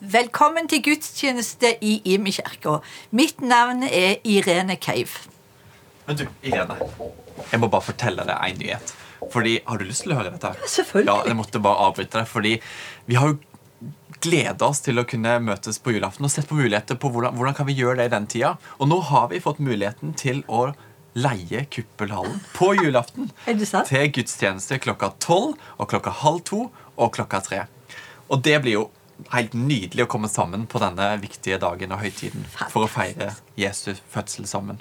Velkommen til gudstjeneste i Imi kirke. Mitt navn er Irene Keiv. Men du, Irene, jeg må bare fortelle deg en nyhet. Fordi, Har du lyst til å høre dette? Ja, selvfølgelig. Ja, Jeg måtte bare avbryte deg, fordi vi har jo gleda oss til å kunne møtes på julaften og sett på muligheter på hvordan, hvordan kan vi gjøre det i den tida. Og nå har vi fått muligheten til å leie Kuppelhallen på julaften. Er det sant? Til gudstjeneste klokka tolv og klokka halv to og klokka tre. Og det blir jo helt nydelig å komme sammen på denne viktige dagen og høytiden for å feire Jesu fødsel sammen.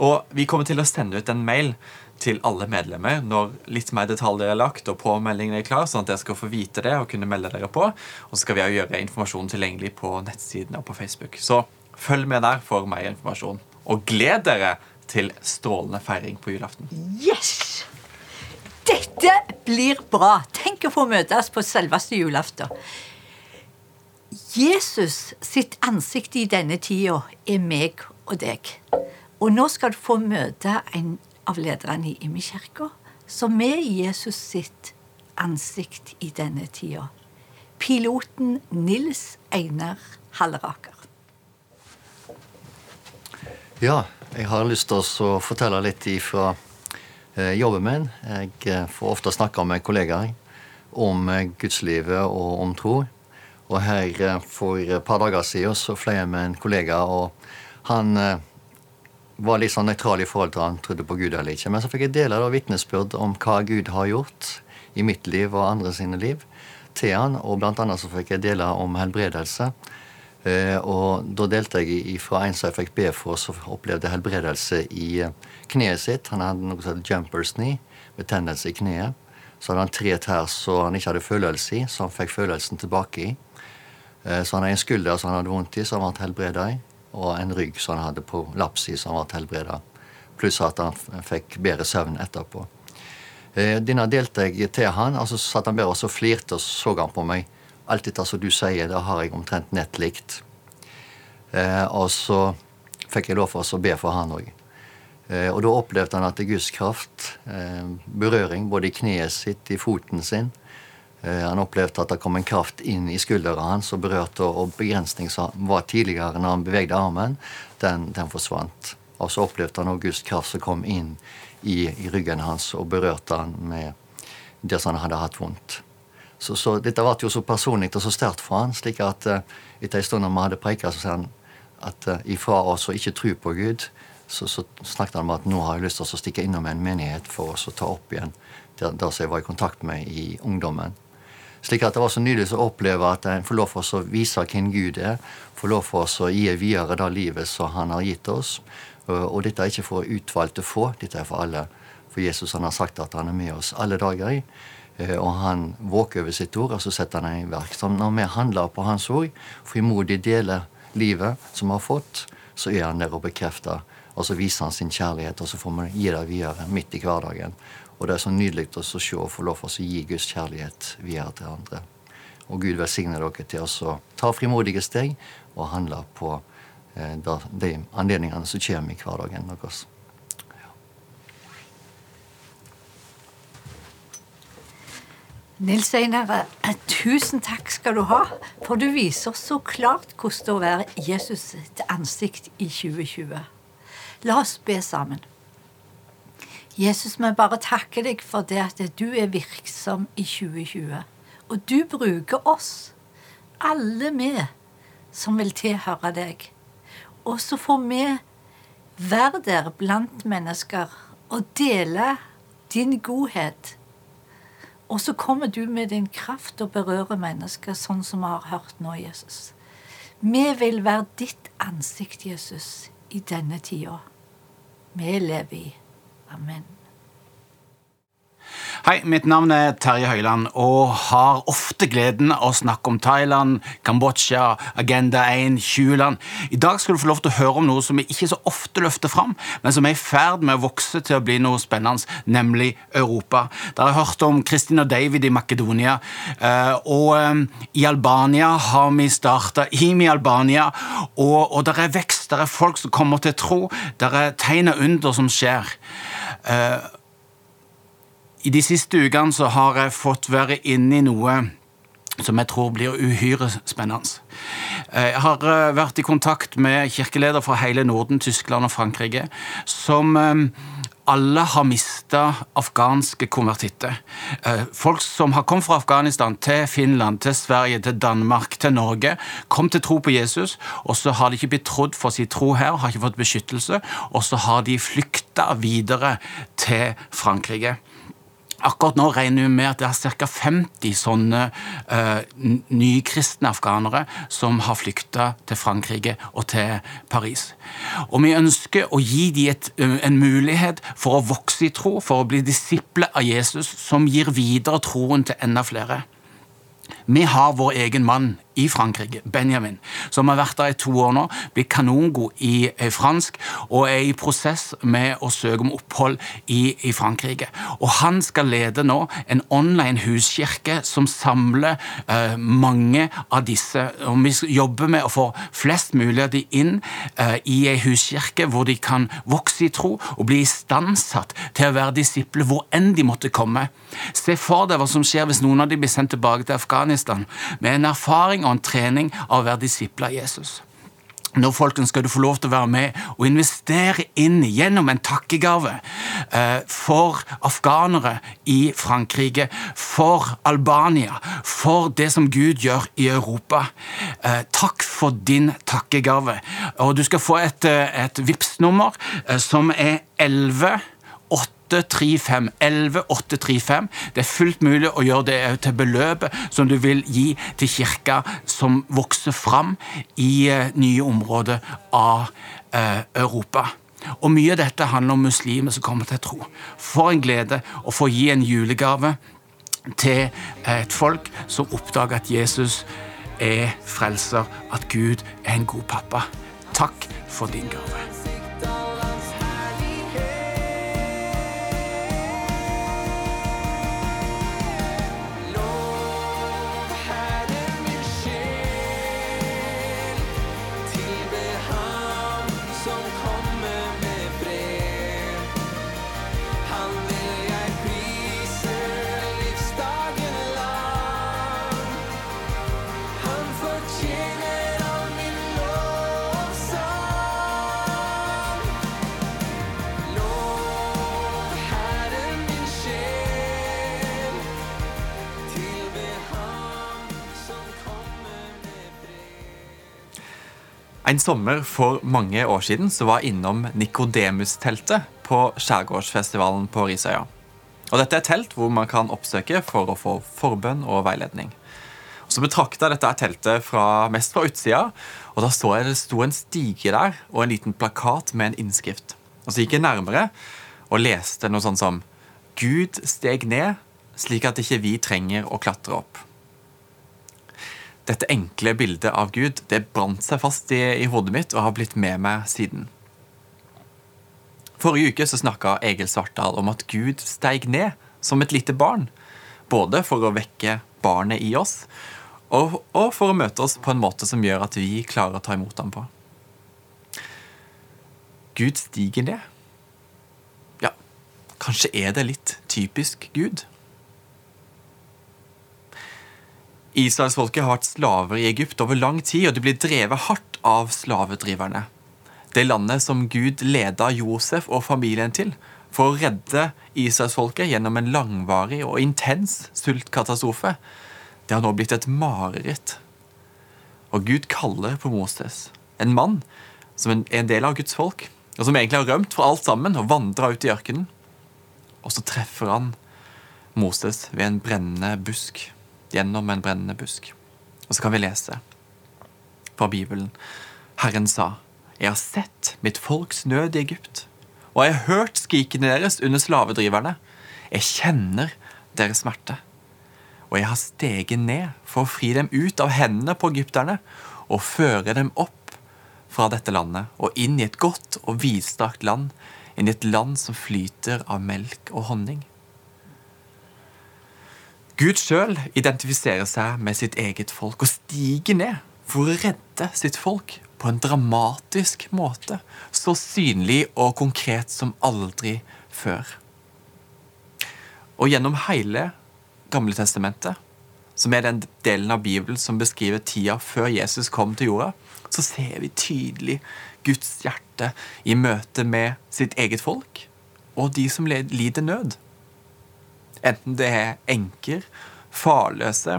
Og vi kommer til å sende ut en mail til alle medlemmer når litt mer detaljer er lagt og påmeldingen er klar, sånn at dere skal få vite det og kunne melde dere på. Og så skal vi gjøre informasjonen tilgjengelig på nettsidene og på Facebook. Så følg med der for mer informasjon. Og gled dere til strålende feiring på julaften. Yes! Dette blir bra. Tenk å få møtes på selveste julaften. Jesus sitt ansikt i denne tida er meg og deg. Og nå skal du få møte en av lederne i Imekirka som er Jesus sitt ansikt i denne tida. Piloten Nils Einar Halleraker. Ja, jeg har lyst til å fortelle litt ifra eh, jobben min. Jeg eh, får ofte snakke med kollegaer om eh, gudslivet og om tro. Og her eh, for et par dager siden så fløy jeg med en kollega, og han eh, var litt sånn nøytral i forhold til han trodde på Gud eller ikke. Men så fikk jeg dele da vitnesbyrd om hva Gud har gjort i mitt liv og andre sine liv til han, og blant annet så fikk jeg dele om helbredelse. Eh, og da delte jeg fra en som jeg fikk be for, som opplevde helbredelse i kneet sitt. Han hadde noe som heter jumper's knee, betennelse i kneet. Så hadde han tre tær som han ikke hadde følelse i, så han fikk følelsen tilbake i. Eh, Så han hadde en skulder som han hadde vondt i, som ble helbreda. Og en rygg som han hadde på laps i, som ble helbreda. Pluss at han fikk bedre søvn etterpå. Eh, Denne delte jeg til han, og så satt han bare og så flirte og så han på meg. Alt dette som du sier, det har jeg omtrent nett likt. Eh, og så fikk jeg lov for å be for han òg. Og da opplevde han at Guds kraft, gudskraft, berøring både i kneet sitt, i foten sin Han opplevde at det kom en kraft inn i skuldra hans og berørte, og begrensning som var tidligere når han bevegde armen, den, den forsvant. Og så opplevde han også Guds kraft som kom inn i, i ryggen hans og berørte han med det som han hadde hatt vondt. Så, så dette ble jo så personlig og så sterkt for han, slik at eh, etter en stund når vi hadde preka, så sa han at uh, ifra oss å ikke tro på Gud, så, så snakket han om at nå har jeg lyst til å stikke innom en menighet for oss å ta opp igjen det som jeg var i kontakt med i ungdommen. Slik at det var så nydelig å oppleve at en får lov for å vise hvem Gud er. Får lov for å gi videre det livet som han har gitt oss. Og, dette er ikke for utvalgte få, dette er for alle. For Jesus han har sagt at han er med oss alle dager. i, Og han våker over sitt ord, og så setter han det i verk. Så når vi handler på hans ord, frimodig deler livet som vi har fått, så er han der og bekrefter. Og så viser han sin kjærlighet, og så får vi gi det videre midt i hverdagen. Og det er så nydelig å se og få lov til å gi Guds kjærlighet videre til andre. Og Gud velsigne dere til å ta frimodige steg og handle på eh, de anledningene som kommer i hverdagen deres. Nils Einar, tusen takk skal du ha, for du viser så klart hvordan det er å være Jesus til ansikt i 2020. La oss be sammen. Jesus, vi bare takker deg for det at du er virksom i 2020. Og du bruker oss, alle vi som vil tilhøre deg. Og så får vi være der blant mennesker og dele din godhet. Og så kommer du med din kraft og berører mennesker, sånn som vi har hørt nå, Jesus. Vi vil være ditt ansikt, Jesus, i denne tida. Vi lever i. Amen. Hei, mitt navn er Terje Høiland og har ofte gleden av å snakke om Thailand, Kambodsja, Agenda 1, 20-land. I dag skal du få lov til å høre om noe som vi ikke så ofte løfter fram, men som er i ferd med å vokse til å bli noe spennende, nemlig Europa. Dere har hørt om Kristin og David i Makedonia, eh, og eh, i Albania har vi starta IMI Albania, og, og det er vekst, det er folk som kommer til tro, det er tegn og under som skjer. Eh, I de siste ukene så har jeg fått være inne i noe som jeg tror blir uhyre spennende. Jeg har eh, vært i kontakt med kirkeleder fra hele Norden, Tyskland og Frankrike, som eh, alle har mista afghanske konvertitter. Eh, folk som har kommet fra Afghanistan til Finland, til Sverige, til Danmark, til Norge, kom til tro på Jesus, og så har de ikke blitt trodd for sin tro her, har ikke fått beskyttelse, og så har de flykta videre til Frankrike. Akkurat nå regner vi med at det er ca. 50 sånne uh, nykristne afghanere som har flykta til Frankrike og til Paris. Og vi ønsker å gi dem et, uh, en mulighet for å vokse i tro, for å bli disipler av Jesus, som gir videre troen til enda flere. Vi har vår egen mann i Frankrike, Benjamin, som har vært der i to år nå, blir kanongod i eh, fransk og er i prosess med å søke om opphold i, i Frankrike. Og Han skal lede nå en online huskirke som samler uh, mange av disse. og Vi jobber med å få flest mulig av de inn uh, i ei huskirke hvor de kan vokse i tro og bli istandsatt til å være disipler hvor enn de måtte komme. Se for deg hva som skjer hvis noen av dem blir sendt tilbake til Afghanistan med en erfaring og en trening av å være disipler av Jesus. Nå folkens, skal du få lov til å være med og investere inn gjennom en takkegave eh, for afghanere i Frankrike, for Albania, for det som Gud gjør i Europa. Eh, takk for din takkegave. Og Du skal få et, eh, et Vipps-nummer som er 11 835 11835. Det er fullt mulig å gjøre det til beløpet som du vil gi til kirka som vokser fram i uh, nye områder av uh, Europa. Og Mye av dette handler om muslimer som kommer til tro. For en glede å få gi en julegave til et folk som oppdager at Jesus er frelser, at Gud er en god pappa. Takk for din gave. En sommer for mange år siden så var jeg innom Nikodemus-teltet på skjærgårdsfestivalen på Risøya. Og Dette er et telt hvor man kan oppsøke for å få forbønn og veiledning. Og så betrakta jeg dette teltet fra, mest fra utsida, og da så jeg det sto en stige der og en liten plakat med en innskrift. Og Så gikk jeg nærmere og leste noe sånt som Gud steg ned slik at ikke vi trenger å klatre opp. Dette enkle bildet av Gud det brant seg fast i, i, hodet mitt og har blitt med meg siden. Forrige uke så snakka Egil Svartdal om at Gud steig ned som et lite barn. Både for å vekke barnet i oss, og, og for å møte oss på en måte som gjør at vi klarer å ta imot ham på. Gud stiger ned. Ja, kanskje er det litt typisk Gud? Israelsfolket har vært slaver i Egypt over lang tid, og de blir drevet hardt av slavedriverne. Det landet som Gud leda Josef og familien til for å redde Israelsfolket gjennom en langvarig og intens sultkatastrofe, det har nå blitt et mareritt. Og Gud kaller på Moses, en mann som er en del av Guds folk, og som egentlig har rømt fra alt sammen og vandra ut i ørkenen. Og så treffer han Moses ved en brennende busk gjennom en brennende busk. Og så kan vi lese fra Bibelen. Herren sa, Jeg har sett mitt folks nød i Egypt, og jeg har hørt skrikene deres under slavedriverne. Jeg kjenner deres smerte. Og jeg har steget ned for å fri dem ut av hendene på egypterne og føre dem opp fra dette landet og inn i et godt og vidstrakt land, inn i et land som flyter av melk og honning. Gud sjøl identifiserer seg med sitt eget folk og stiger ned for å redde sitt folk på en dramatisk måte. Så synlig og konkret som aldri før. Og gjennom hele Gamle testamentet som er den delen av Bibelen som beskriver tida før Jesus kom til jorda, så ser vi tydelig Guds hjerte i møte med sitt eget folk og de som lider nød. Enten det er enker, farløse,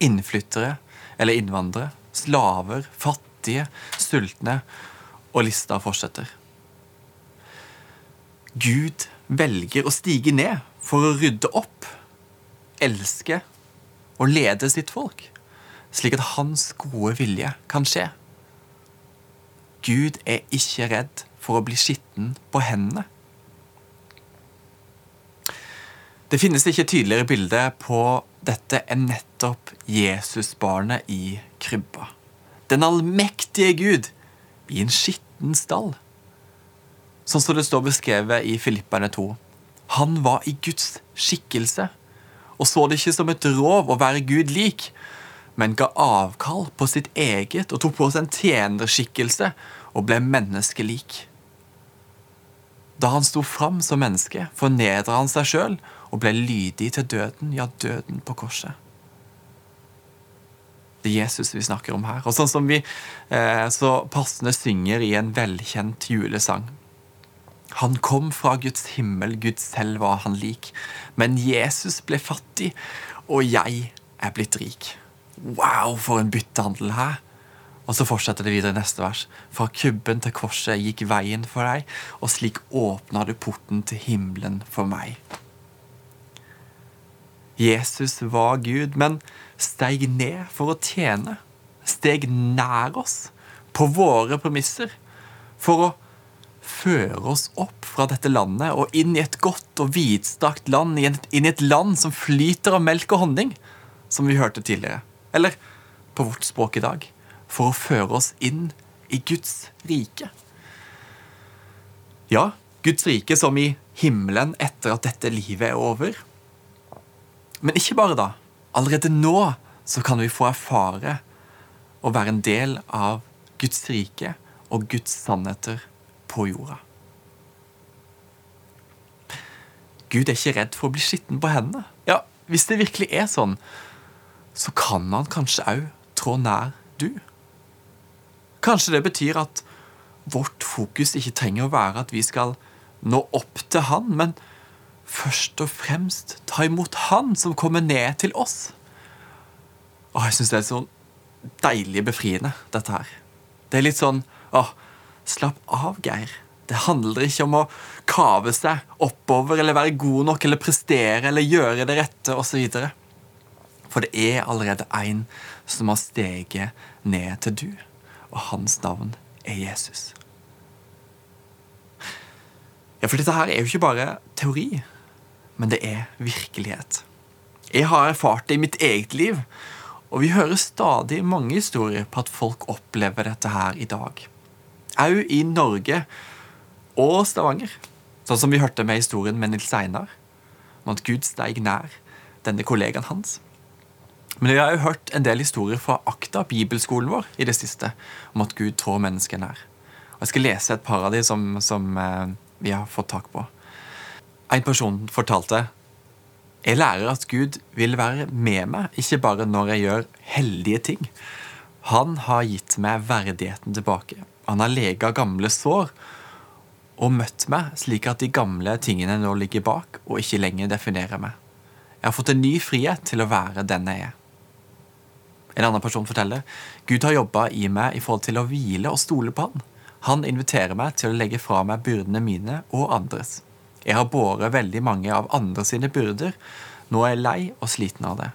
innflyttere eller innvandrere, slaver, fattige, sultne, og lista fortsetter. Gud velger å stige ned for å rydde opp, elske og lede sitt folk, slik at hans gode vilje kan skje. Gud er ikke redd for å bli skitten på hendene. Det finnes ikke tydeligere bilde på dette enn nettopp Jesusbarnet i krybba. Den allmektige Gud i en skitten stall. Sånn som det står beskrevet i Filipperne 2. Han var i Guds skikkelse og så det ikke som et rov å være Gud lik, men ga avkall på sitt eget og tok på seg en tjenerskikkelse og ble menneskelik. Da han sto fram som menneske, fornedra han seg sjøl og ble lydig til døden, ja, døden på korset. Det er Jesus vi snakker om her. Og sånn som vi eh, så passende synger i en velkjent julesang. Han kom fra Guds himmel, Gud selv var han lik. Men Jesus ble fattig, og jeg er blitt rik. Wow, for en byttehandel her! Og så fortsetter det videre i neste vers. Fra kubben til korset gikk veien for deg, og slik åpna du porten til himmelen for meg. Jesus var Gud, men steig ned for å tjene. Steg nær oss, på våre premisser, for å føre oss opp fra dette landet og inn i et godt og vidstrakt land, inn i et land som flyter av melk og honning, som vi hørte tidligere. Eller på vårt språk i dag for å føre oss inn i Guds rike. Ja, Guds rike som i himmelen etter at dette livet er over. Men ikke bare da. Allerede nå så kan vi få erfare å være en del av Guds rike og Guds sannheter på jorda. Gud er ikke redd for å bli skitten på hendene. Ja, Hvis det virkelig er sånn, så kan han kanskje òg trå nær du. Kanskje det betyr at vårt fokus ikke trenger å være at vi skal nå opp til Han, men først og fremst ta imot Han som kommer ned til oss. Å, jeg syns det er sånn deilig befriende, dette her. Det er litt sånn åh, Slapp av, Geir. Det handler ikke om å kave seg oppover eller være god nok eller prestere eller gjøre det rette osv. For det er allerede en som har steget ned til du, og hans navn er Jesus. Ja, For dette her er jo ikke bare teori, men det er virkelighet. Jeg har erfart det i mitt eget liv, og vi hører stadig mange historier på at folk opplever dette her i dag Au i Norge og Stavanger. Sånn som vi hørte med historien med Nils Einar, om at Gud steig nær denne kollegaen hans. Men jeg har jo hørt en del historier fra Akta, bibelskolen vår, i det siste, om at Gud trår mennesket nær. Og Jeg skal lese et par av de som, som eh, vi har fått tak på. En person fortalte jeg lærer at Gud vil være med meg, ikke bare når jeg gjør heldige ting. Han har gitt meg verdigheten tilbake. Han har lega gamle sår og møtt meg slik at de gamle tingene nå ligger bak og ikke lenger definerer meg. Jeg har fått en ny frihet til å være den jeg er. En annen person forteller Gud har jobba i meg i forhold til å hvile og stole på Han. Han inviterer meg til å legge fra meg byrdene mine og andres. Jeg har båret veldig mange av andre sine byrder. Nå er jeg lei og sliten av det.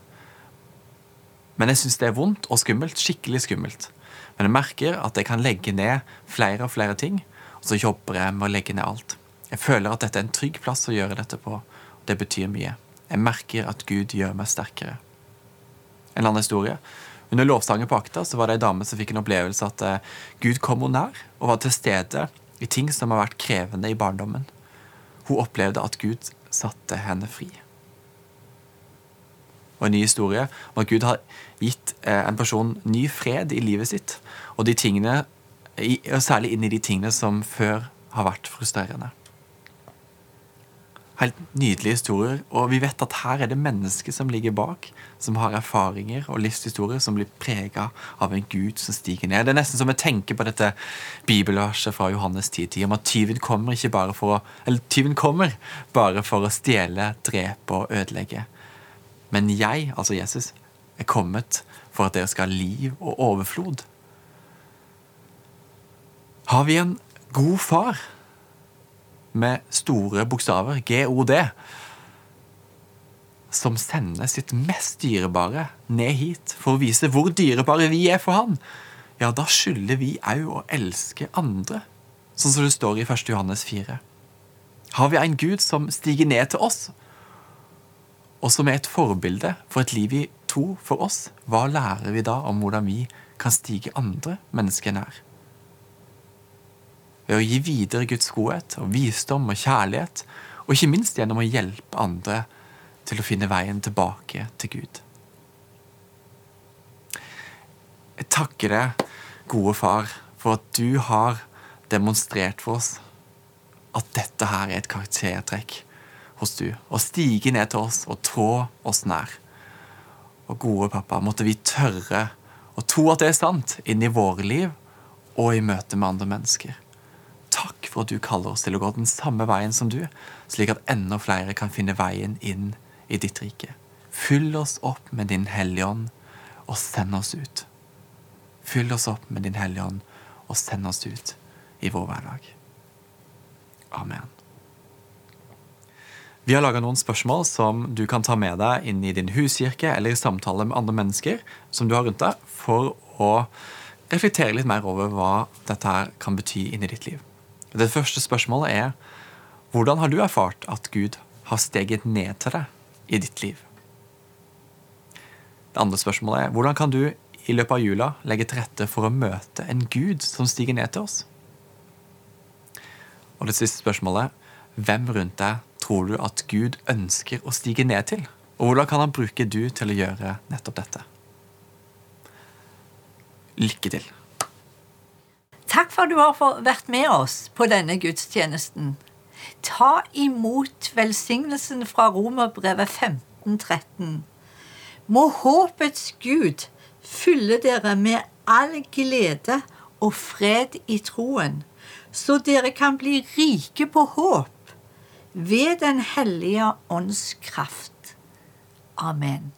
Men jeg syns det er vondt og skummelt. Skikkelig skummelt. Men jeg merker at jeg kan legge ned flere og flere ting, og så jobber jeg med å legge ned alt. Jeg føler at dette er en trygg plass å gjøre dette på. og Det betyr mye. Jeg merker at Gud gjør meg sterkere. En annen historie. Under lovsangen på Akta så var det ei dame som fikk en opplevelse at eh, Gud kom henne nær og var til stede i ting som har vært krevende i barndommen. Hun opplevde at Gud satte henne fri. Og en ny historie om at Gud har gitt eh, en person ny fred i livet sitt. Og tingene, særlig inn i de tingene som før har vært frustrerende. Helt nydelige historier. Og vi vet at her er det mennesker som ligger bak, som har erfaringer og livshistorier som blir prega av en Gud som stiger ned. Det er nesten som vi tenker på dette bibelverset fra Johannes 10.10 om at tyven kommer ikke bare for å eller tyven kommer bare for å stjele, drepe og ødelegge. Men jeg, altså Jesus, er kommet for at dere skal ha liv og overflod. Har vi en god far med store bokstaver, G-O-D, som sender sitt mest dyrebare ned hit for å vise hvor dyrebare vi er for han, ja, da skylder vi òg å elske andre, sånn som det står i 1. Johannes 4. Har vi en Gud som stiger ned til oss, og som er et forbilde for et liv i tro for oss, hva lærer vi da om hvordan vi kan stige andre mennesker nær? Ved å gi videre Guds godhet og visdom og kjærlighet, og ikke minst gjennom å hjelpe andre til å finne veien tilbake til Gud. Jeg takker deg, gode far, for at du har demonstrert for oss at dette her er et karaktertrekk hos du. Å stige ned til oss og trå oss nær. Og gode pappa, måtte vi tørre å tro at det er sant inn i våre liv og i møte med andre mennesker. For at du kaller oss til å gå den samme veien som du, slik at enda flere kan finne veien inn i ditt rike. Fyll oss opp med din Hellige Ånd, og send oss ut. Fyll oss opp med din Hellige Ånd, og send oss ut i vår hverdag. Amen. Vi har laga noen spørsmål som du kan ta med deg inn i din huskirke eller i samtale med andre mennesker som du har rundt deg, for å reflektere litt mer over hva dette her kan bety inni ditt liv. Det første spørsmålet er hvordan har du erfart at Gud har steget ned til deg i ditt liv? Det andre spørsmålet er hvordan kan du i løpet av jula legge til rette for å møte en Gud som stiger ned til oss? Og det siste spørsmålet hvem rundt deg tror du at Gud ønsker å stige ned til? Og hvordan kan han bruke du til å gjøre nettopp dette? Lykke til. Takk for at du har vært med oss på denne gudstjenesten. Ta imot velsignelsen fra Romerbrevet 1513. Må håpets Gud fylle dere med all glede og fred i troen, så dere kan bli rike på håp ved Den hellige ånds kraft. Amen.